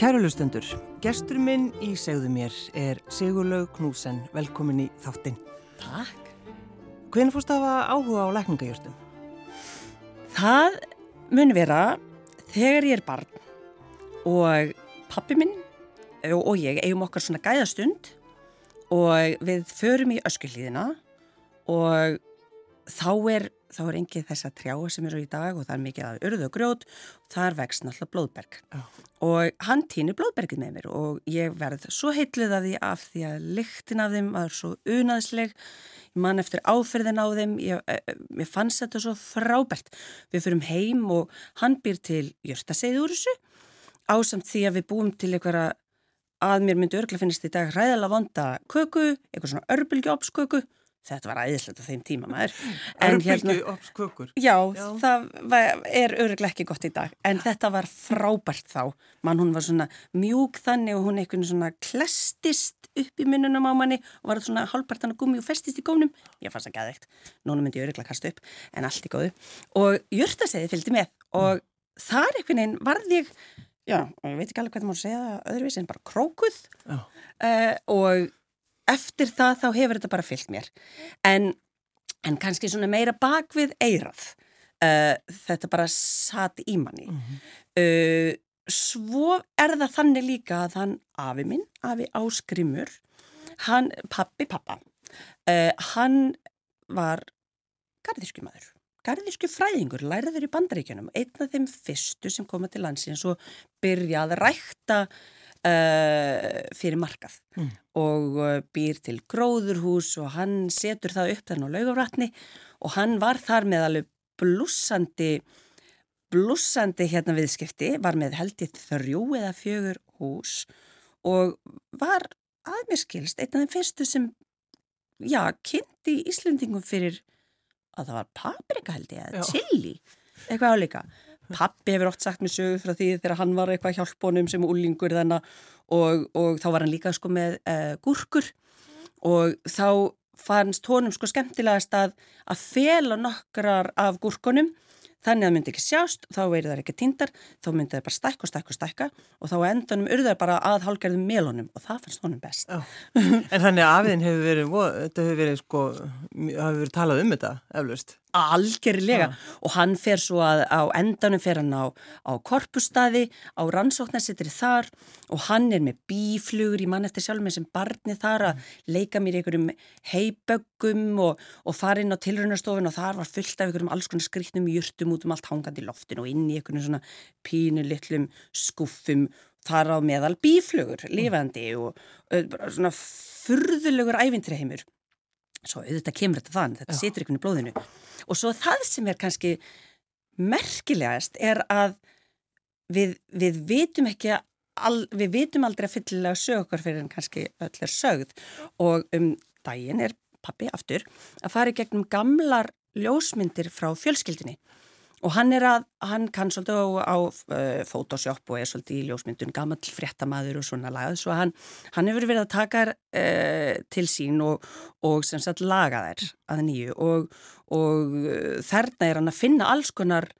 Kærulustendur, gestur minn í segðu mér er Sigurlaug Knúsen, velkomin í þáttinn. Takk. Hvernig fórst það að áhuga á lækningajörtum? Það mun vera þegar ég er barn og pappi minn og ég eigum okkar svona gæðastund og við förum í öskullíðina og þá er þá er engið þess að trjáa sem eru í dag og það er mikið að urðu og grjót. Og það er vext náttúrulega blóðberg. Já. og hann týnir blóðbergið með mér og ég verð svo heitluð af því af því að lyktin af þeim var svo unaðsleg. Ég man eftir áferðin á þeim. Ég, ég fannst þetta svo frábært. Við fyrum heim og hann býr til jörstaseið úr þessu. Ásamt því að við búum til einhverja að mér myndi örgla finnist í dag hræðala vonda köku, eitthvað svona örbulgjópsköku Þetta var æðislegt á þeim tíma maður. Örbylgu opps kökur. Já, já, það var, er öruglega ekki gott í dag. En þetta var frábært þá. Mann hún var svona mjúk þannig og hún eitthvað svona klestist upp í minnunum á manni og var svona halvpartan að gummi og festist í gónum. Ég fannst það gæðveikt. Núna myndi ég öruglega kasta upp, en allt í góðu. Og jörtaseiði fylgdi með og þar eitthvað einn varði ég, já, ég veit ekki alveg það má segja öðruvísi en bara krókuð uh, og eftir það þá hefur þetta bara fyllt mér en, en kannski svona meira bak við eirað uh, þetta bara satt í manni mm -hmm. uh, svo er það þannig líka að hann afi minn, afi áskrimur hann, pappi pappa uh, hann var garðísku maður garðísku fræðingur, læriður í bandaríkjunum einn af þeim fyrstu sem koma til landsins og byrjað að rækta Uh, fyrir markað mm. og uh, býr til gróðurhús og hann setur það upp þannig á laugafrætni og hann var þar með alveg blussandi blussandi hérna viðskipti var með held ég þrjú eða fjögur hús og var aðmérskilst einn af þeim fyrstu sem já, kynnti Íslendingum fyrir að það var paprika held ég eða chili, eitthvað álíka Pappi hefur oft sagt mér sögu frá því þegar hann var eitthvað hjálpunum sem úlingur þennan og, og þá var hann líka sko með uh, gúrkur og þá fannst honum sko skemmtilegast að, að fela nokkrar af gúrkunum þannig að það myndi ekki sjást, þá verður það ekki tindar, þá myndi það bara stækka og stækka og stækka og þá endanum urðar bara að hálgerðum melunum og það fannst honum best. en þannig að afiðin hefur verið, þetta hefur verið sko, hefur verið talað um þetta eflaust? Algerlega ja. og hann fer svo að á endanum fer hann á, á korpustadi, á rannsóknarsitri þar og hann er með bíflugur í mann eftir sjálf með sem barni þar að leika mér einhverjum heiböggum og, og fara inn á tilrunarstofun og þar var fullt af einhverjum alls konar skriktnum júrtum út um allt hangandi í loftin og inn í einhvern svona pínu litlum skuffum þar á meðal bíflugur, lifandi og, og svona furðulegur ævintriheimur svo auðvitað kemur þetta þann, þetta situr ykkur í blóðinu. Og svo það sem er kannski merkilegast er að við, við vitum ekki al, við vitum aldrei að fyllilega sög okkar fyrir en kannski öll er sögð. Og um daginn er pappi aftur að fara í gegnum gamlar ljósmyndir frá fjölskyldinni Og hann er að, hann kann svolítið á, á uh, Photoshop og er svolítið í ljósmyndun, gammal fréttamaður og svona lagað, svo hann, hann hefur verið að taka uh, til sín og, og sem sagt laga þær að nýju. Og, og uh, þarna er hann að finna alls konar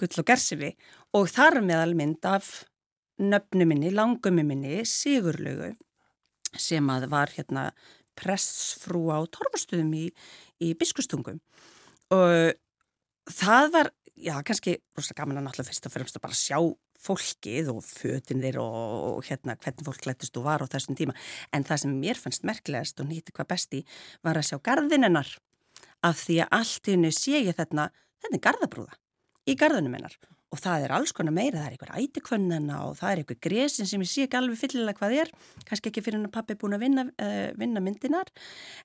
gull og gersifi og þar meðal mynd af nöfnu minni, langumi minni, Sigurlaugu sem að var hérna pressfrú á torfastuðum í, í biskustungum og það var já, kannski rosalega gaman að náttúrulega fyrst og fremst að bara sjá fólkið og fötin þeir og, og hérna hvernig fólk lættist og var á þessum tíma. En það sem mér fannst merkilegast og nýtti hvað besti var að sjá garðinennar af því að allt í hennu sé ég þarna, þetta er garðabrúða í garðunum hennar. Og það er alls konar meira, það er einhver ætikvönnina og það er einhver gresin sem ég sé ekki alveg fyllilega hvað er, kannski ekki fyrir hann að pappi búin að vinna, uh, vinna myndinar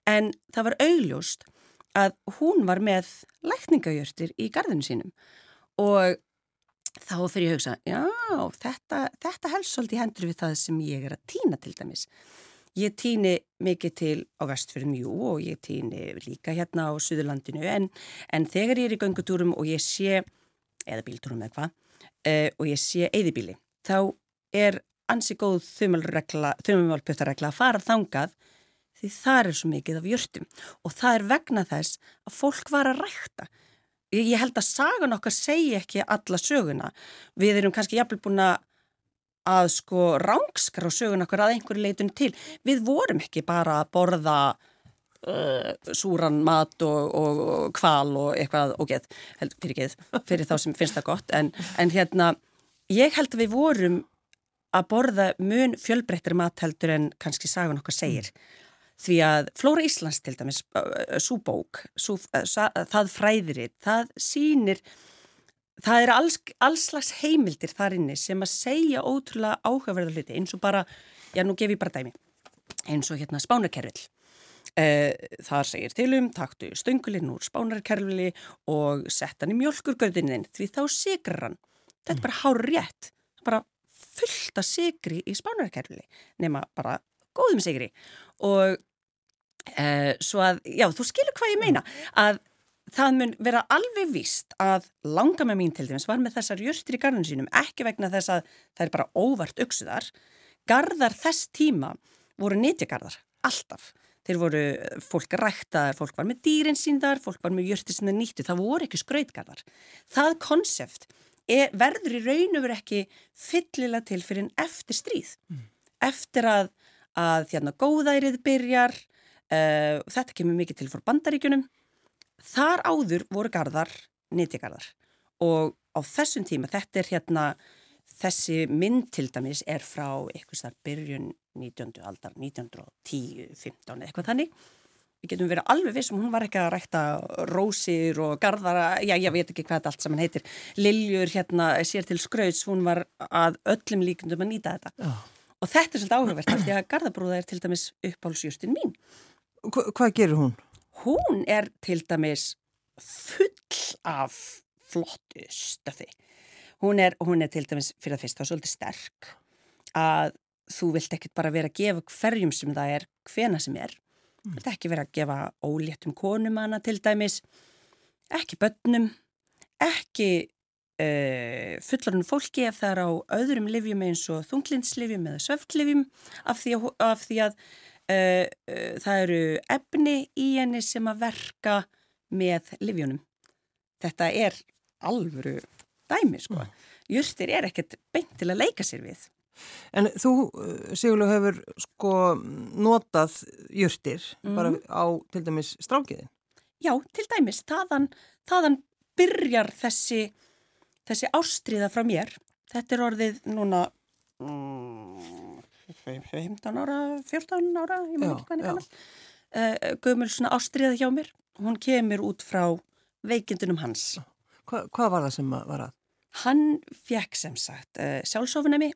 en það var augljóst að hún var með lækningajörtir í gardinu sínum og þá fyrir ég að hugsa, já, þetta, þetta helst svolítið hendur við það sem ég er að týna til dæmis. Ég týni mikið til á vestfjörðum, jú, og ég týni líka hérna á Suðurlandinu, en, en þegar ég er í göngutúrum og ég sé, eða bíltúrum eða hvað, uh, og ég sé eðibíli, þá er ansi góð þumalpjötaregla að fara þangað því það er svo mikið af jörtum og það er vegna þess að fólk var að rækta. Ég held að sagan okkar segi ekki alla söguna. Við erum kannski jafnvel búin að sko rángskra á sögun okkur að einhverju leitun til. Við vorum ekki bara að borða uh, súran mat og, og, og kval og eitthvað og geð, fyrir geð, fyrir þá sem finnst það gott. En, en hérna, ég held að við vorum að borða mun fjölbreyttir matheldur en kannski sagun okkar segir. Því að Flóra Íslands til dæmis, svo bók, sú, það fræðirinn, það sínir það eru alls, allslags heimildir þar inni sem að segja ótrúlega áhugaverða hluti eins og bara, já nú gef ég bara dæmi eins og hérna spánarkerfil eh, þar segir tilum taktu stöngulinn úr spánarkerfili og sett hann í mjölkurgöðininn því þá sigrar hann. Þetta er bara hár rétt bara fullt af sigri í spánarkerfili nema bara góðum sigri og eh, svo að, já þú skilur hvað ég meina að það mun vera alveg víst að langa með mín til dæmis var með þessar jörtir í garðinu sínum ekki vegna þess að það er bara óvart auksuðar. Garðar þess tíma voru nýtjagarðar, alltaf. Þeir voru, fólk ræktaðar, fólk var með dýrin síndar, fólk var með jörtir sem það nýttu, það voru ekki skrautgarðar. Það konsept er, verður í raun og veru ekki fyllilega til fyrir en eftir stríð. Mm. Eftir að, að þérna góðærið byrjar, uh, þetta kemur mikið til fór bandaríkunum, Þar áður voru gardar, nýtjagarðar og á þessum tíma, þetta er hérna, þessi mynd til dæmis er frá eitthvað starf byrjun 19. aldar, 1910, 15 eða eitthvað þannig. Við getum verið alveg við sem um hún var ekki að rækta rósir og gardara, já ég veit ekki hvað þetta allt saman heitir. Liljur hérna sér til skrauts, hún var að öllum líkundum að nýta þetta. Oh. Og þetta er svolítið áhugavert því að gardabrúða er til dæmis uppálsjústin mín. Hva, hvað gerir hún? hún er til dæmis full af flottu stöfi. Hún er, hún er til dæmis fyrir það fyrst þá svolítið sterk að þú vilt ekkert bara vera að gefa hverjum sem það er, hvena sem er. Þú vilt ekki vera að gefa óléttum konum hana til dæmis, ekki börnum, ekki uh, fullarinn fólki ef það er á öðrum livjum eins og þunglinslivjum eða söftlivjum af því að, af því að Uh, uh, það eru efni í henni sem að verka með livjónum. Þetta er alvöru dæmi sko. Mm. Justir er ekkert beint til að leika sér við. En þú, Sigurlega, hefur sko notað jurtir mm. bara á til dæmis strákiðin? Já, til dæmis. Þaðan, þaðan byrjar þessi, þessi ástriða frá mér. Þetta er orðið núna... Mm, 15 ára, 14 ára, ég maður ekki hvernig kannar, uh, gömur svona ástriða hjá mér. Hún kemur út frá veikindunum hans. Hva, hvað var það sem var að? Hann fekk sem sagt uh, sjálfsofunemi,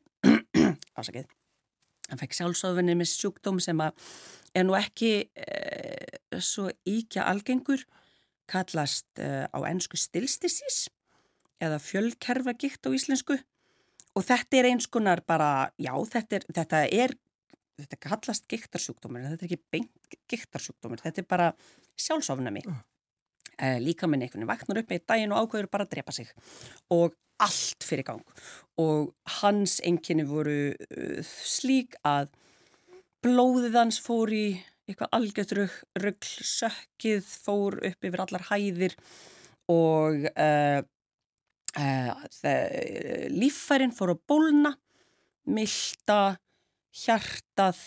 ásakið, hann fekk sjálfsofunemi sjúkdóm sem að er nú ekki uh, svo íkja algengur, kallast á ennsku stilstisís eða fjölkerfagikt á íslensku Og þetta er eins konar bara, já, þetta er, þetta er, þetta kallast giktarsjúkdómur, þetta er ekki beint giktarsjúkdómur, þetta er bara sjálfsofnami. Uh. Eh, líka minn einhvern veginn vaknar upp með daginn og ákveður bara að drepa sig og allt fyrir gang. Og hans enginni voru uh, slík að blóðið hans fór í eitthvað algjört ruggl, sökkið fór upp yfir allar hæðir og... Uh, líffærin fór að bólna, milda, hjartað,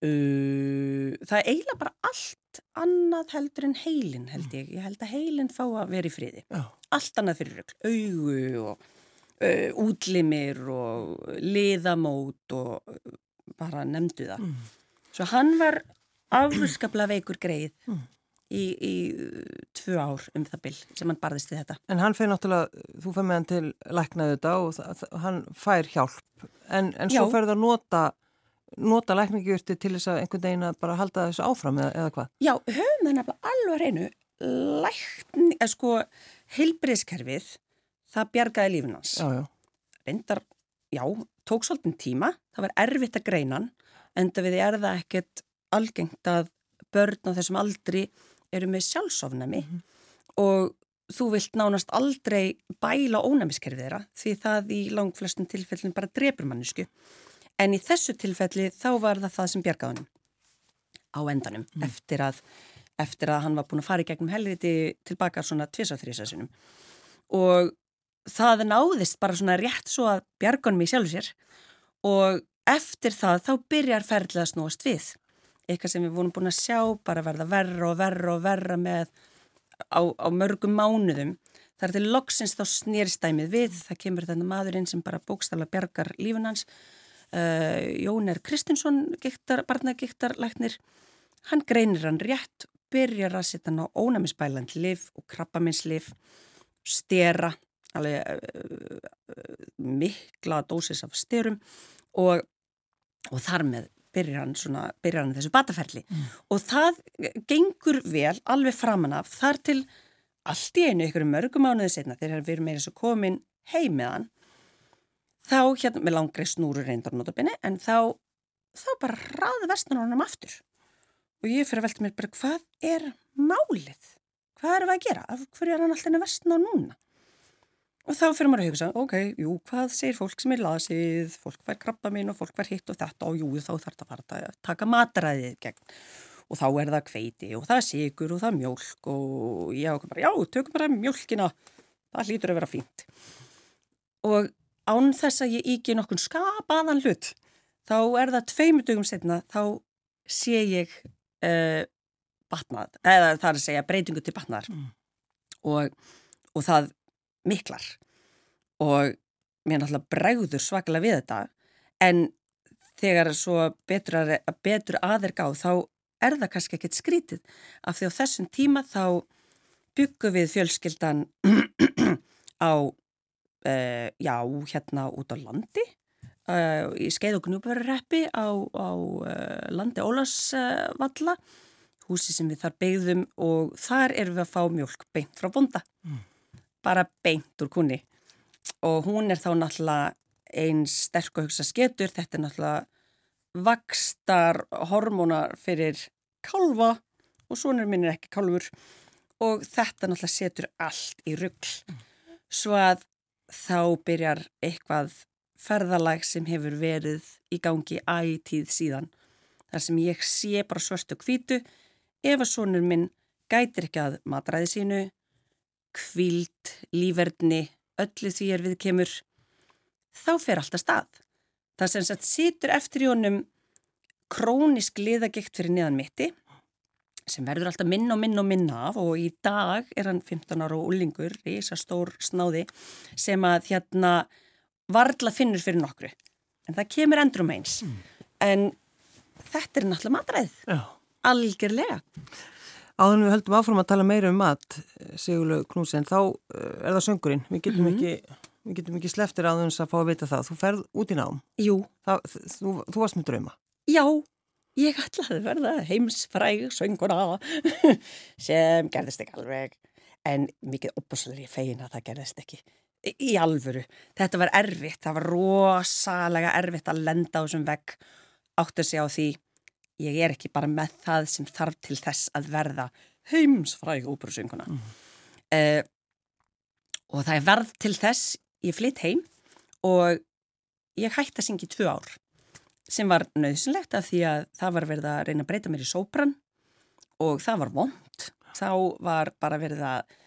uh, það er eiginlega bara allt annað heldur en heilin held ég. Ég held að heilin fá að vera í friði. Já. Allt annað fyrir rögl, augu og uh, útlimir og liðamót og bara nefndu það. Mm. Svo hann var afskapla veikur greið. Mm í, í tvö ár um það byll sem hann barðist við þetta. En hann fær náttúrulega, þú fær með hann til læknaðu þetta og það, hann fær hjálp en, en svo fær það að nota nota lækningjurti til þess að einhvern veginn að bara halda þessu áfram eða, eða hvað? Já, höfum það nefnilega alveg reynu lækning, eða sko heilbriðskerfið það bjargaði lífinans. Já, já. Reyndar, já, tók svolítið tíma, það var erfitt að greina enda við er það ekkert algengt að börn á þessum aldri eru með sjálfsofnami mm -hmm. og þú vilt nánast aldrei bæla ónæmiskerfið þeirra því það í langflestum tilfellin bara drefur mannesku. En í þessu tilfelli þá var það það sem bjargaðunum á endanum mm. eftir, að, eftir að hann var búin að fara í gegnum helriti tilbaka svona tvisa þrísa sinum. Og það náðist bara svona rétt svo að bjargunum í sjálfu sér og eftir það þá byrjar ferðlega snúast við. Eitthvað sem við vorum búin að sjá bara verða verra og verra og verra með á, á mörgum mánuðum. Það er til loksins þá snýrstæmið við. Það kemur þennan maðurinn sem bara bókstala bjargar lífun hans. Uh, Jón er Kristinsson, barnagiktarlæknir. Hann greinir hann rétt, byrjar að setja hann á ónæmisbæland liv og krabbaminnslif, stera, alveg uh, uh, mikla dósis af styrum og, og þar með byrjar hann, svona, byrjar hann þessu bataferli mm. og það gengur vel alveg framan af þar til allt í einu ykkur mörgum mánuðu setna þegar við erum með þessu komin heim með hann þá hérna með langri snúru reyndar notabene en þá, þá bara raði vestnur honum aftur og ég fyrir að velta mér bara hvað er málið? Hvað er það að gera? Af hverju er hann alltaf vestnur núna? Og þá fyrir maður að hugsa, ok, jú, hvað segir fólk sem er lasið, fólk fær krabba minn og fólk fær hitt og þetta og jú, þá þarf það bara að taka matræðið gegn. Og þá er það kveiti og það er sigur og það er mjölk og ég ákveð bara, já, tökum bara mjölkina, það hlýtur að vera fínt. Og án þess að ég íki nokkun skapaðan hlut, þá er það tveimutugum setna, þá sé ég uh, batnað, eða það er að segja breytingu til batnaðar mm. og, og það miklar. Og mér náttúrulega bregður svaklega við þetta en þegar svo betur, að, betur aðeir gáð þá er það kannski ekkert skrítið. Af því á þessum tíma þá byggum við fjölskyldan á uh, já, hérna út á landi uh, í skeið og gnúparreppi á, á uh, landi Ólasvalla húsi sem við þar beigðum og þar erum við að fá mjölk beint frá bonda mm bara beint úr kunni og hún er þá náttúrulega einn sterk og hugsa sketur, þetta er náttúrulega vakstar hormónar fyrir kálfa og svonur minn er ekki kálfur. Og þetta náttúrulega setur allt í ruggl svo að þá byrjar eitthvað ferðalag sem hefur verið í gangi ætíð síðan. Þar sem ég sé bara svörstu kvítu ef að svonur minn gætir ekki að matræði sínu kvíld, lífverðni, öllu því er við kemur, þá fer alltaf stað. Það sem sagt situr eftir í honum krónisk liðagikt fyrir neðan mitti sem verður alltaf minna og minna og minna af og í dag er hann 15 ára og ullingur, reysa stór snáði sem að hérna varla finnur fyrir nokkru. En það kemur endrum eins. Mm. En þetta er náttúrulega matræð. Já. Algjörlega. Áðan við höldum áfram að tala meira um mat, Sigurlu Knúsen, þá eh, er það söngurinn. Við getum mm -hmm. ekki, við getum ekki sleftir aðeins að fá að vita það. Þú ferð út í nám. Jú. Það, þú, þú varst með drauma. Já, ég ætlaði að verða heimsfræg sönguna sem gerðist ekki alveg. En mikið opbúslega fegin að það gerðist ekki. Í, í alvöru. Þetta var erfitt. Það var rosalega erfitt að lenda á þessum vegg átt að segja á því ég er ekki bara með það sem þarf til þess að verða heimsfræg óperusönguna mm. uh, og það er verð til þess ég flytt heim og ég hætti að syngja í tvö ár sem var nöðsynlegt af því að það var verið að reyna að breyta mér í sóbrann og það var vond þá var bara verið að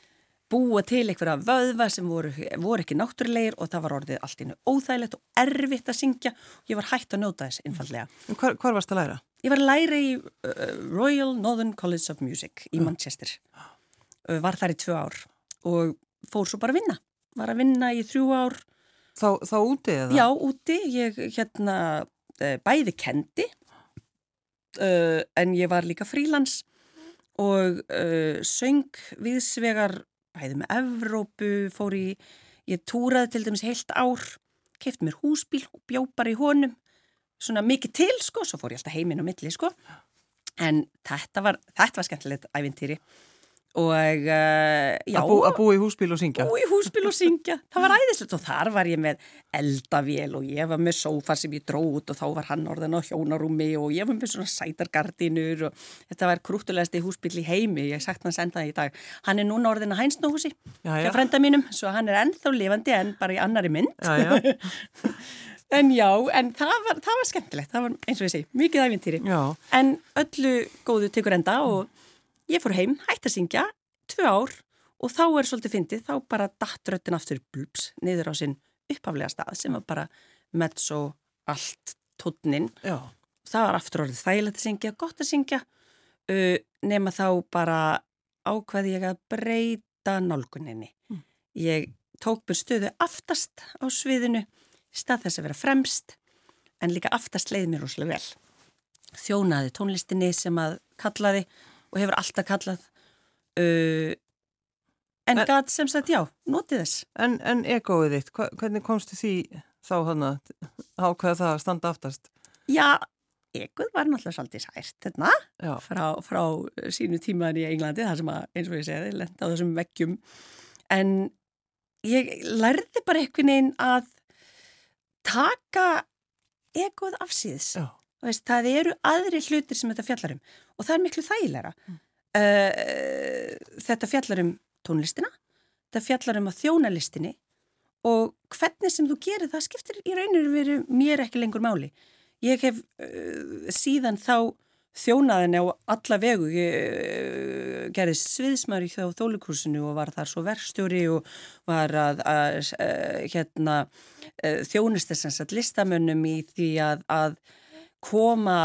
búa til einhverja vöðva sem voru, voru ekki náttúrulegir og það var orðið allt innu óþægilegt og erfitt að syngja og ég var hægt að njóta þess einfallega. Hvar, hvar varst að læra? Ég var að læra í uh, Royal Northern College of Music í Manchester. Uh, var þar í tvö ár og fór svo bara að vinna. Var að vinna í þrjú ár. Þá, þá úti eða? Já, úti. Ég hérna uh, bæði kendi uh, en ég var líka frílans og söng viðsvegar bæði með Evrópu, fór í, ég túraði til dæmis heilt ár, kefti mér húsbíl og bjó bara í honum svona mikið til sko, svo fór ég alltaf heiminn á milli sko. En þetta var, þetta var skemmtilegt ævintýri. Og uh, já. Að bú, búa í húsbíl og syngja. Búa í húsbíl og syngja, það var æðislegt. Og þar var ég með eldavél og ég var með sófar sem ég dróð út og þá var hann orðin á hjónarúmi og ég var með svona sætargardinur og þetta var krúttulegast í húsbíl í heimi, ég sagt hann senda það í dag. Hann er núna orðin að hænsnóhusi hjá frenda mínum, svo hann er ennþá lifandi en bara í annari mynd. Já, já. En já, en það var, það var skemmtilegt, það var eins og ég segi, mikið æfintýri. En öllu góðu tekur enda og ég fór heim, hætti að syngja, tvö ár og þá er svolítið fyndið, þá bara datt röttin aftur blúps niður á sinn upphaflega stað sem var bara með svo allt tónnin. Það var aftur orðið þægilegt að syngja, gott að syngja, uh, nema þá bara ákvaði ég að breyta nálguninni. Mm. Ég tók mér stöðu aftast á sviðinu, stað þess að vera fremst, en líka aftast leiði mér úrslega vel. Þjónaði tónlistinni sem að kallaði og hefur alltaf kallað uh, en, en gæt sem sagt já, notið þess. En, en egoið þitt, hvernig komstu því þá hann að ákveða það að standa aftast? Já, egoð var náttúrulega svolítið sært hérna, frá, frá sínu tímaðin í Englandi, það sem að, eins og ég segði, lenda á þessum veggjum en ég lærði bara einhvern veginn að taka egoð afsýðis. Veist, það eru aðri hlutir sem þetta fjallar um og það er miklu þægilega. Mm. Uh, þetta fjallar um tónlistina, þetta fjallar um að þjóna listinni og hvernig sem þú gerir það skiptir í rauninu verið mér ekki lengur máli. Ég hef uh, síðan þá þjónaðinni á alla vegu, ég uh, gerði sviðsmæri á þólukursinu og var þar svo verkstjóri og var að, að, að hérna, þjónist þess að listamönnum í því að, að koma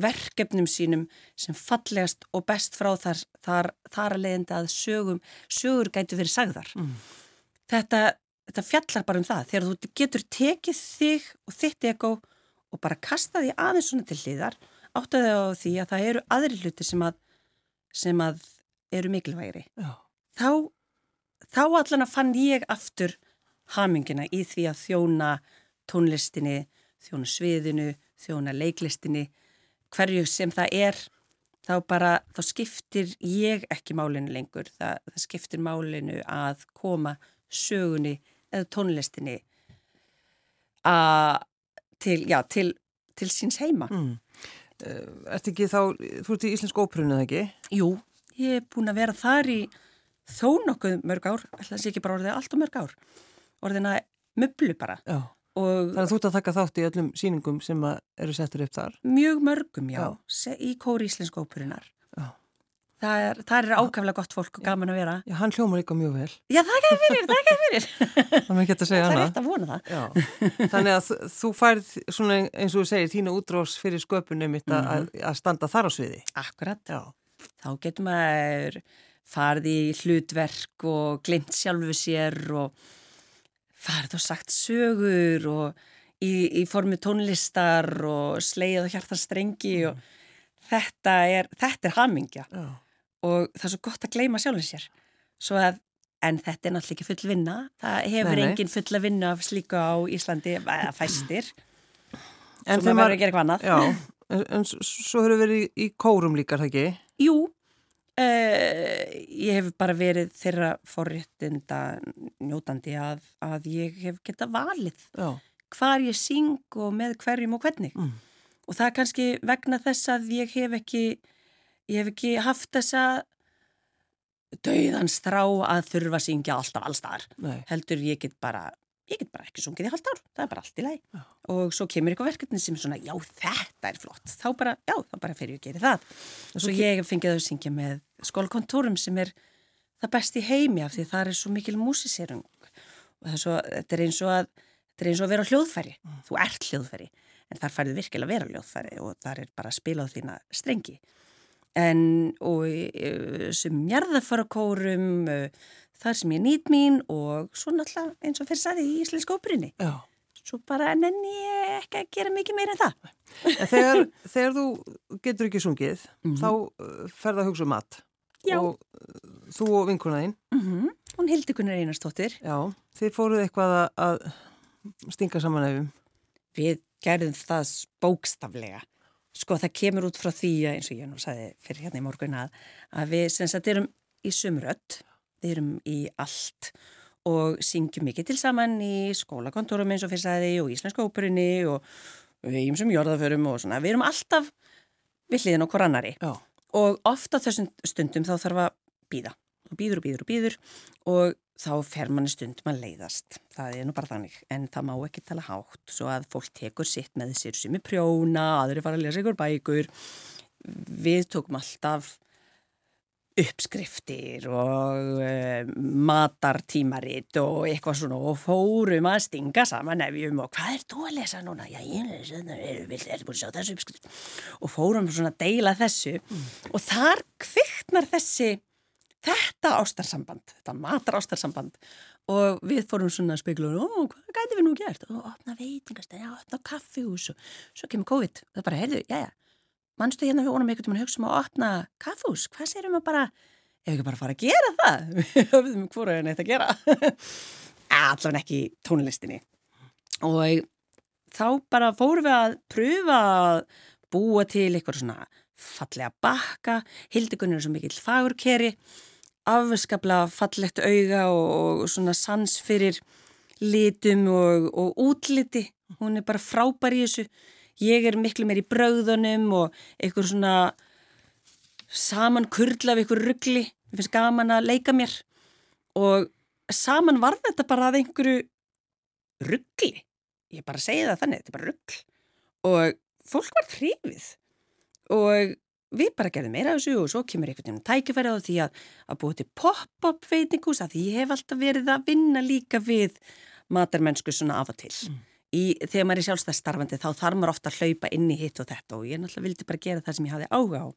verkefnum sínum sem fallegast og best frá þar, þar, þar að leiðenda að sögum, sögur gætu verið sagðar. Mm. Þetta, þetta fjallar bara um það, þegar þú getur tekið þig og þitt ego og bara kasta því aðeins svona til hliðar, áttaði á því að það eru aðri hluti sem að, sem að eru mikilvægri. Þá, þá allan að fann ég aftur hamingina í því að þjóna tónlistinni, þjóna sviðinu, þjóna leiklistinni, hverju sem það er, þá bara, þá skiptir ég ekki málinu lengur. Það, það skiptir málinu að koma sögunni eða tónlistinni að til, já, til, til síns heima. Mm. Uh, Ertu ekki þá, þú ert í Íslensk óprunni, eða ekki? Jú, ég er búin að vera þar í þó nokkuð mörg ár, alltaf sé ekki bara orðið allt og mörg ár, orðina möblu bara. Já. Þannig að þú ert að taka þátt í öllum síningum sem eru settur upp þar? Mjög mörgum, já, já. í kóri Íslensk óperunar. Það er, það er ákveðlega gott fólk og gaman að vera. Já, hann hljómar líka mjög vel. Já, það er ekki fyrir, það er ekki fyrir. Það er ekki að segja hana. Það er eitt að vona það. Já. Þannig að þú færð, svona eins og þú segir, þína útrós fyrir sköpunum mm -hmm. að standa þar á sviði. Akkurat. Já. Þá getur maður farið í hlutverk og glimt sjálfu sér og farið og sagt sögur og í, í formi tónlistar og sleið og hjartarstrengi mm. og þetta er, þetta er hamingja Já. Og það er svo gott að gleima sjálfins sér svo að, en þetta er náttúrulega ekki full vinna það hefur nei, nei. engin full að vinna af slíka á Íslandi að fæstir en svo maður verður að gera eitthvað annað Já, en, en svo hefur verið í, í kórum líka, það ekki? Jú Uh, ég hef bara verið þeirra forréttinda njótandi að, að ég hef geta valið Já. hvar ég syng og með hverjum og hvernig mm. og það er kannski vegna þess að ég hef ekki ég hef ekki haft þessa dauðans þrá að þurfa að syngja alltaf allstaðar heldur ég get bara ég get bara ekki sungið í halvt ár, það er bara allt í læg já. og svo kemur eitthvað verkefni sem er svona já þetta er flott, þá bara já þá bara fer ég að gera það. Og svo ég fengið að syngja með skólakontúrum sem er það best í heimi af því það er svo mikil músiserung og er svo, þetta er eins og að þetta er eins og að vera hljóðfæri, mm. þú ert hljóðfæri en þar færðu virkilega að vera hljóðfæri og þar er bara að spila á þína strengi en og e, sem jarðafarakórum þar sem ég nýt mín og svo náttúrulega eins og fyrir saði í Íslensk óbrinni. Svo bara nenni ég ekki að gera mikið meira en það. En þegar, þegar þú getur ekki sungið, mm -hmm. þá uh, ferða að hugsa um mat. Já. Og þú og vinkunæðin. Mm -hmm. Hún hildi kunnar einarstóttir. Já, þeir fóruð eitthvað að stinga saman efum. Við gerðum það bókstaflega. Sko það kemur út frá því eins og ég nú sagði fyrir hérna í morgun að, að við sem sagt erum í sumrött við erum í allt og syngjum mikið til saman í skólakontorum eins og fyrstæði og Íslenska óperunni og við erum sem jörðaförum og svona, við erum alltaf við hliðin okkur annari Já. og ofta þessum stundum þá þarf að býða og býður og býður og býður og þá fer manni stundum að leiðast það er nú bara þannig, en það má ekki tala hátt svo að fólk tekur sitt með sér sem er prjóna, aðri fara að lesa ykkur bækur við tókum alltaf uppskriftir og uh, matartímarit og eitthvað svona og fórum að stinga saman nefjum og hvað er þú að lesa núna? Já, ég er svona, er þú búin að sjá þessu uppskrift? Og fórum svona að deila þessu mm. og þar kviktnar þessi, þetta ástarsamband, þetta matar ástarsamband. Og við fórum svona að spekla og hvað gæti við nú gert? Og opna veitingast, já, opna kaffihús og svo kemur COVID. Og það bara, heyrðu, já, mannstu hérna við vonum einhvern veginn að hugsa um að opna kaffús, hvað sérum við bara ef við ekki bara fara að gera það? Við höfum hvora en þetta að gera. Allavega ekki tónlistinni. Og þá bara fórum við að pröfa að búa til eitthvað svona fallega bakka. Hildegunir sem mikill fagurkeri afskapla fallegt auga og, og svona sans fyrir litum og, og útliti. Hún er bara frábær í þessu. Ég er miklu meir í brauðunum og einhver svona saman kurla við einhver ruggli mér finnst gaman að leika mér. Og saman var þetta bara að einhverju ruggli ég bara segi það þannig, þetta er bara ruggl og fólk var hrifið. Og við bara gerðum meira þessu og svo kemur einhvern veginn tækifæri á því að, að búið til pop-up veitingus að ég hef alltaf verið að vinna líka við matarmennsku svona af og til. Mm. Í, þegar maður er sjálfstæðstarfandi þá þarf maður ofta að hlaupa inn í hitt og þetta og ég náttúrulega vildi bara gera það sem ég hafði áhuga á.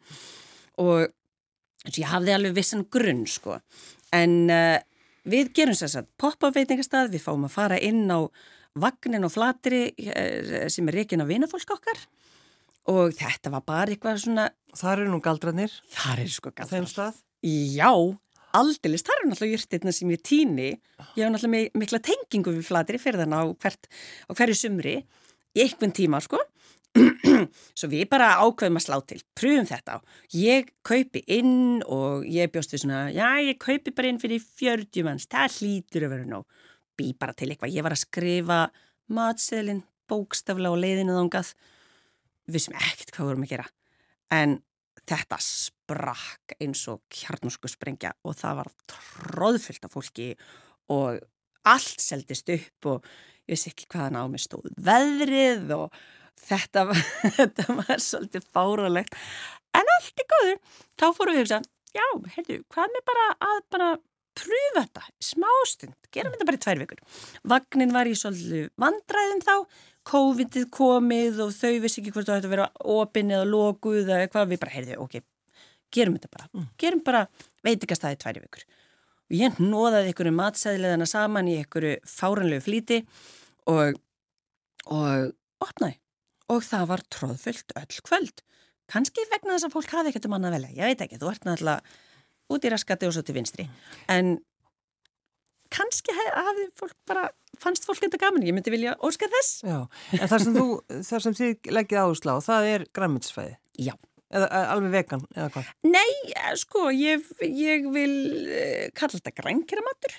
Og ég hafði alveg vissan grunn sko. En uh, við gerum þess að poppa veitingastað, við fáum að fara inn á vagnin og flatri uh, sem er reygin á vinafólk okkar og þetta var bara eitthvað svona Það eru nú galdranir Það eru sko galdranir Já, aldilist, það er náttúrulega júrtirna sem ég týni ég hef náttúrulega mikla tengingu við flatri fyrir þann á, hvert, á hverju sumri í einhvern tíma sko. Svo við bara ákveðum að slá til. Pröfum þetta á, ég kaupi inn og ég bjóst við svona já ég kaupi bara inn fyrir 40 manns. Það hlýtur að vera nóg. Bý bara til eitthvað, ég var að skrifa matseðlinn, bókstafla og leiðinu þángað við sem ekkert hvað vorum að gera. En þetta sprakk eins og kjarnusku sprengja og það var tróðfyllt af fólki og allt seldist upp og ég veist ekki hvaðan á mig stóð veðrið og þetta var, þetta var svolítið fáralegt en allt er góður þá fórum við að hugsa, já, heyrðu, hvað með bara að bara pröfa þetta smástund, gerum þetta bara í tvær vikur. Vagnin var í svolítið vandræðum þá COVID-ið komið og þau vissi ekki hvort það ætti að vera opinn eða lokuð eða hvað við bara heyrðum, ok, gerum þetta bara, mm. gerum bara veitikastæði tværi vikur. Og ég nóðaði einhverju matsæðilegðana saman í einhverju fáranlegu flíti og, og opnaði og það var tróðfullt öll kvöld. Kanski vegna þess að fólk hafi ekkert um annað velja, ég veit ekki, þú ert náttúrulega út í raskati og svo til vinstri, en kannski hafði fólk bara fannst fólk þetta gaman, ég myndi vilja óska þess. Já, en þar sem þú, þar sem þið leggið áherslu á, það er græmiðsfæði Já. Eða alveg vegan, eða hvað? Nei, sko, ég, ég vil uh, kalla þetta grænkera matur.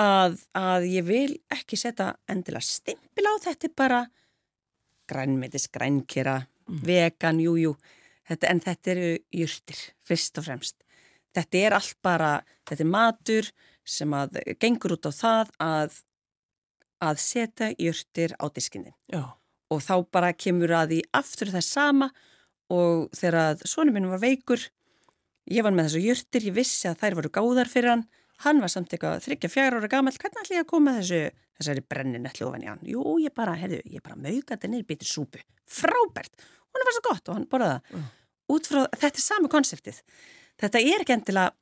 Að, að ég vil ekki setja endilega stimpil á þetta er bara grænmiðis, grænkera mm. vegan, jújú þetta, en þetta eru júrtir fyrst og fremst. Þetta er allt bara, þetta er matur sem að gengur út á það að að setja jörtir á diskinni og þá bara kemur að því aftur þess sama og þegar að sonum minn var veikur ég var með þessu jörtir, ég vissi að þær voru gáðar fyrir hann hann var samt eitthvað þryggja fjara ára gammal hvernig ætla ég að koma þessu þessari brennin ætla ofan í hann, jú ég bara, herðu, ég bara mauka þetta niður býtið súpu, frábært! Hún var svo gott og hann borðaða uh. út frá, þetta er sami konseptið. Þetta er ekki endilega,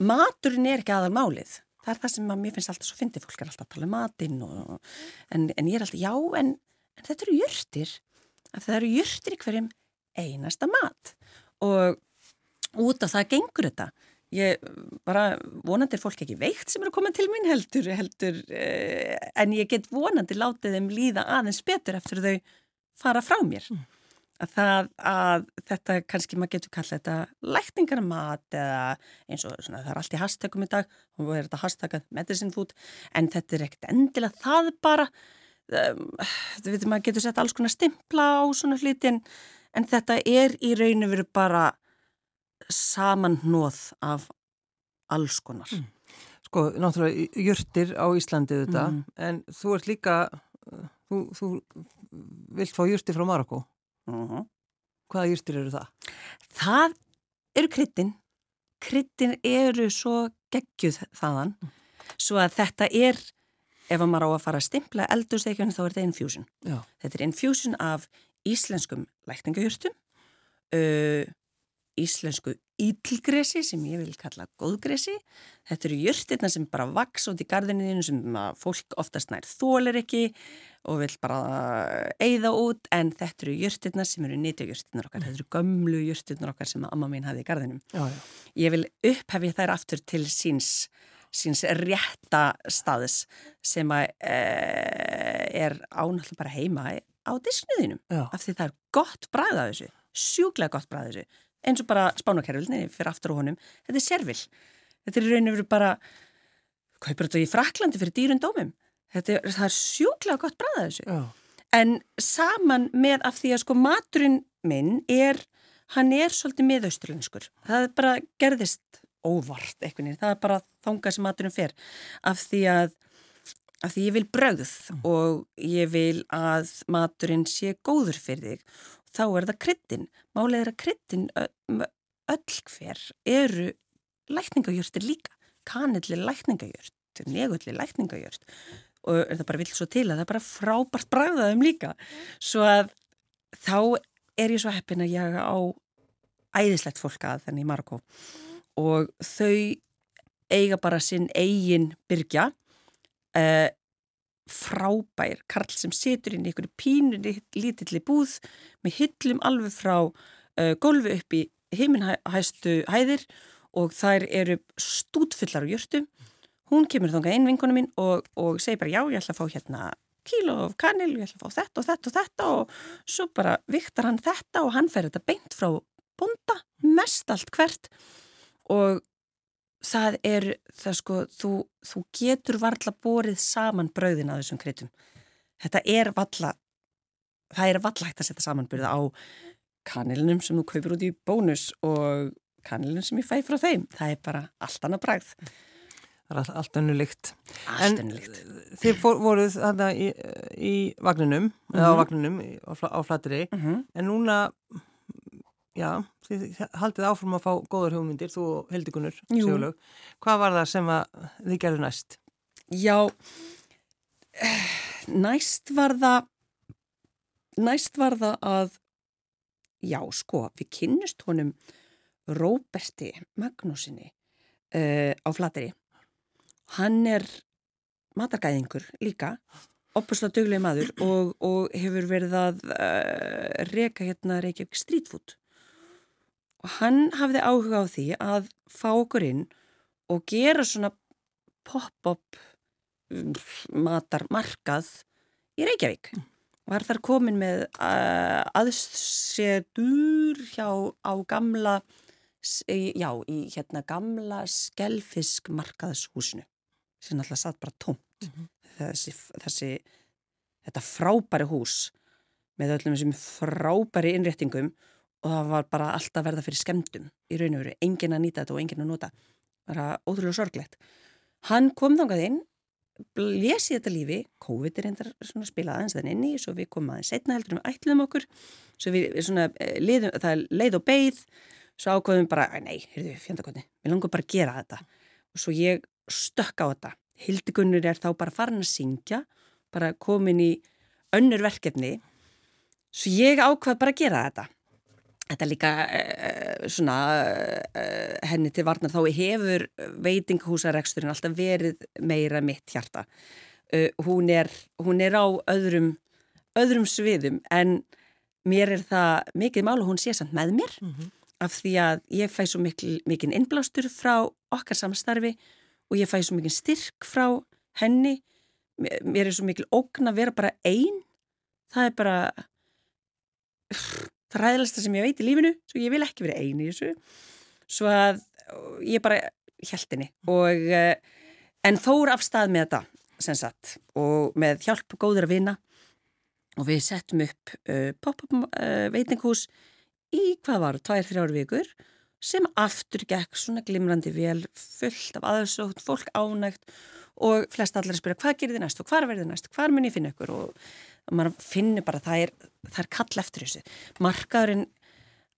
maturinn er ekki aðal málið það er það sem að mér finnst alltaf svo fyndið, fólk er alltaf að tala um matinn og, en, en ég er alltaf, já, en, en þetta eru jörtir, það eru jörtir í hverjum einasta mat. Og út af það gengur þetta. Ég bara vonandi er fólk ekki veikt sem eru að koma til mín heldur, heldur eh, en ég get vonandi látið þeim líða aðeins betur eftir þau fara frá mér. Mm að, það, að þetta kannski maður getur kallað þetta lækningar mat eða eins og svona, það er allt í hashtagum í dag og það er þetta hashtagað medicine food en þetta er ekkert endilega það bara um, þú veitum maður getur sett alls konar stimpla á svona hluti en, en þetta er í rauninu verið bara samannóð af alls konar mm. Sko, náttúrulega jörtir á Íslandi þetta, mm. en þú ert líka þú, þú vilt fá jörti frá Marokko Uh -huh. Hvaða júrstir eru það? Það eru kryttin, kryttin eru svo geggjuð þaðan svo að þetta er ef maður á að fara að stimpla eldursteikjunum þá er þetta infusion. Já. Þetta er infusion af íslenskum lækningahjörtum, uh, íslensku ítlgresi sem ég vil kalla góðgresi. Þetta eru hjörtirna sem bara vaks út í gardinniðinu sem fólk oftast nær þólir ekki og vil bara eigða út en þetta eru hjörtirna sem eru nýtjahjörtirnar okkar. Mm. Þetta eru gömlu hjörtirnar okkar sem amma mín hafi í gardinum. Já, já. Ég vil upphefi þær aftur til síns síns rétta staðis sem að e, er ánáttúrulega bara heima á disknuðinum af því það er gott bræð af þessu, sjúklega gott bræð af þessu eins og bara spánakerfilni fyrir aftur á honum, þetta er servil þetta er raun og veru bara kaupir þetta í Fraklandi fyrir dýrun dómum. Þetta er, er sjúklega gott bræð af þessu. Já. en saman með af því að sko maturinn minn er, hann er svolítið miðausturlenskur. Það bara gerðist óvart eitthvað, það er bara þánga sem maturum fer. Af því að, af því ég vil brögð mm. og ég vil að maturinn sé góður fyrir þig þá er það kryttin málið er að kryttin öll hver eru lækningagjörtir líka. Kanilli lækningagjört negulli lækningagjört og það bara vil svo til að það er bara frábært bræðaðum líka. Svo að þá er ég svo heppin að ég á æðislegt fólk að þenni í Marokko og þau eiga bara sinn eigin byrja uh, frábær Karl sem setur inn í einhverju pínunni lítilli búð með hyllum alveg frá uh, gólfi upp í heiminhæstu hæðir og þær eru stútfullar á jörtu hún kemur þánga inn vinkona mín og, og segir bara já ég ætla að fá hérna kíló of kanil, ég ætla að fá þetta og þetta og þetta og svo bara viktar hann þetta og hann fer þetta beint frá bonda, mest allt hvert og það er, það sko, þú, þú getur varla borið saman brauðin að þessum kryttum. Þetta er valla, það er valla hægt að setja samanbyrða á kanilunum sem þú kaupir út í bónus og kanilunum sem ég fæ frá þeim. Það er bara allt annað bræð. Það er allt önnulikt. Allt önnulikt. Þið fór, voruð þarna í, í vagninum, mm -hmm. eða á mhm. vagninum á, á flatri, mm -hmm. en núna já, þið haldið áfram að fá góður hugmyndir, þú og Hildikunur Sjólaug. Hvað var það sem þið gerðu næst? Já, næst var það næst var það að já, sko, við kynnust honum Róberti Magnúsinni uh, á Flateri hann er matargæðingur líka opuslega dögleg maður og, og hefur verið að uh, reyka hérna Reykjavík Street Food og hann hafði áhuga á því að fá okkur inn og gera svona pop-up mm, matarmarkað í Reykjavík mm. var þar komin með uh, aðsetur hjá á gamla já, í hérna gamla skelfiskmarkaðshúsinu sem alltaf satt bara tómt mm -hmm. þessi, þessi þetta frábæri hús með öllum þessum frábæri innréttingum og það var bara alltaf verða fyrir skemdum í raun og veru, engin að nýta þetta og engin að nota. Bara ótrúlega sorglegt. Hann kom þángað inn lesi þetta lífi, COVID er einnig að spila aðeins þann inni, svo við komum aðeins setna heldur um ætlum okkur. Við, svona, eh, liðum, það er leið og beigð svo ákveðum bara, nei, heyrðu, fjandakotni við langar bara að gera þetta. Og svo ég stökk á þetta. Hildigunnur er þá bara farin að syngja bara komin í önnur verkefni. Svo ég ákvað bara að gera þetta Þetta er líka uh, svona uh, henni til varnar þá hefur veitingahúsareksturinn alltaf verið meira mitt hjarta. Uh, hún, er, hún er á öðrum, öðrum sviðum en mér er það mikið mál og hún sé samt með mér mm -hmm. af því að ég fæ svo mikil, mikil innblástur frá okkar samstarfi og ég fæ svo mikil styrk frá henni. Mér er svo mikil ógn að vera bara einn. Það er bara það ræðilegsta sem ég veit í lífinu svo ég vil ekki vera eini í þessu. Svo að ég bara henni og eh, en fór af stað með þetta sem sagt og með hjálp góður að vinna og við settum upp uh, pop-up uh, veitinghús í hvað var, tvær, þrjáru vikur sem aftur gekk svona glimrandi vel fullt af aðersótt, fólk ánægt og flest allar spyrja hvað gerir þið næst og hvað verður þið næst, hvað mun ég finna ykkur? Og og maður finnir bara að það er, það er kall eftir þessu. Markaðurinn,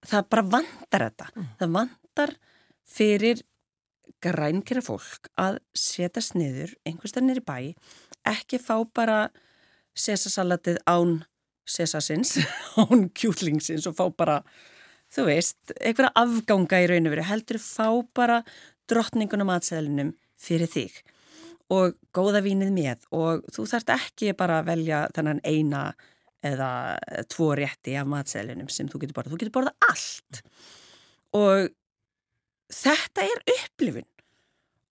það bara vandar þetta. Mm. það vandar fyrir grænkera fólk að setja sniður einhverstað nýri bæ, ekki fá bara sesasalatið án sesasins, án kjútlingsins og fá bara, þú veist, einhverja afganga í raun og veru, heldur fá bara drottningunum aðsæðlinum fyrir þig og góða vínið með og þú þarft ekki bara að velja þennan eina eða tvo rétti af matsælinum sem þú getur borðað. Þú getur borðað allt og þetta er upplifun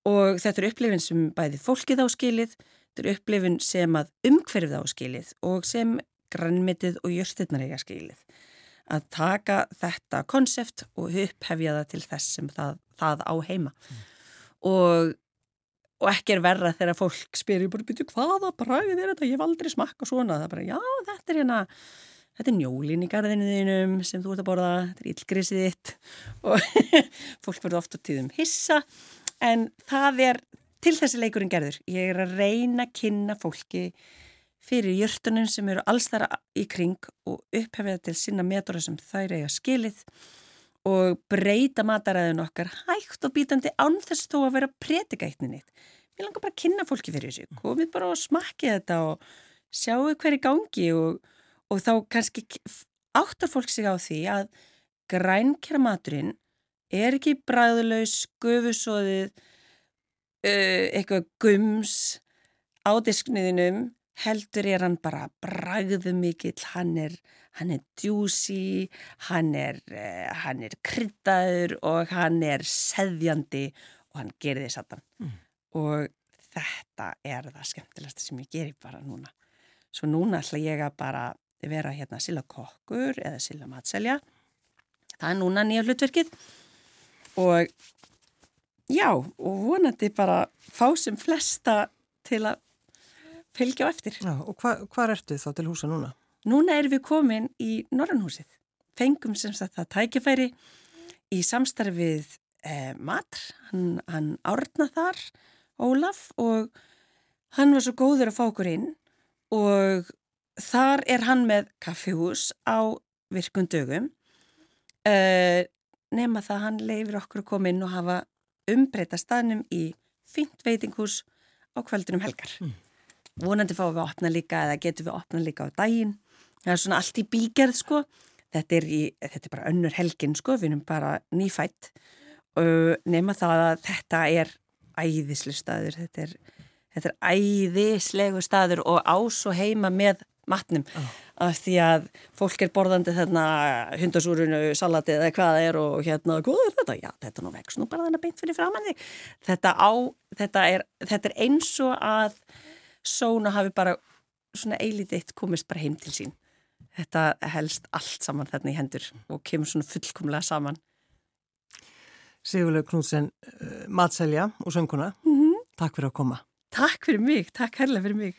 og þetta er upplifun sem bæði fólkið áskilið, þetta er upplifun sem að umhverfið áskilið og sem grannmitið og jörnstinnar eiga skilið. Að taka þetta konsept og upphefja það til þess sem það, það á heima mm. og og ekki er verra þegar fólk spyrir bara byrju hvaða bræðið er þetta, ég hef aldrei smakka svona, það er bara já þetta er hérna þetta er njólin í garðinu þínum sem þú ert að borða, þetta er ílgrisið þitt. Og fólk verður ofta tíðum hissa en það er til þessi leikurinn gerður, ég er að reyna að kynna fólki fyrir jörtunum sem eru alls þara í kring og upphefja til sinna metora sem þær eiga skilið og breyta mataræðin okkar hægt og bítandi ánþess þó að vera pretikætninit. Við langar bara að kynna fólki fyrir þessu, komið bara og smakki þetta og sjáu hverju gangi og, og þá kannski áttar fólk sig á því að grænkjara maturinn er ekki bræðulegs, gufusóðið, uh, eitthvað gums á diskniðinum, heldur er hann bara bræðu mikill, hann er hann er djúsi, hann er, uh, hann er kryddaður og hann er seðjandi og hann gerir því satan. Mm. Og þetta er það skemmtilegsta sem ég gerir bara núna. Svo núna ætla ég að bara vera hérna sila kokkur eða sila matselja. Það er núna nýja hlutverkið og já, og vonandi bara fá sem flesta til að fylgja á eftir. Já, og hvað hva ertu þá til húsa núna? Núna erum við komin í Norrannhúsið. Fengum sem sagt það tækifæri í samstarfið eh, matr, hann, hann árna þar, Ólaf, og hann var svo góður að fá okkur inn og þar er hann með kaffihús á virkundögum eh, nema það hann leifir okkur að koma inn og hafa umbreyta staðnum í fint veitinghús á kvöldunum helgar. Mm. Vonandi fáum við að opna líka eða getum við að opna líka á daginn. Það er svona allt í bígerð sko. Þetta er, í, þetta er bara önnur helgin sko. Við erum bara nýfætt uh, nema það að þetta er æðislu staður. Þetta er, þetta er æðislegu staður og ás og heima með matnum. Oh. af því að fólk er borðandi þarna hundasúrunu, salati eða hvað það er og hérna, hvað er þetta? Já, þetta nú vex nú bara þannig beint fyrir framann þetta, á, þetta, er, þetta er eins og að Sóna hafi bara svona eilítið komist bara heim til sín þetta helst allt saman þarna í hendur og kemur svona fullkomlega saman. Sigurlega Knútsen, uh, matselja og sönguna, mm -hmm. takk fyrir að koma. Takk fyrir mig, takk herlega fyrir mig.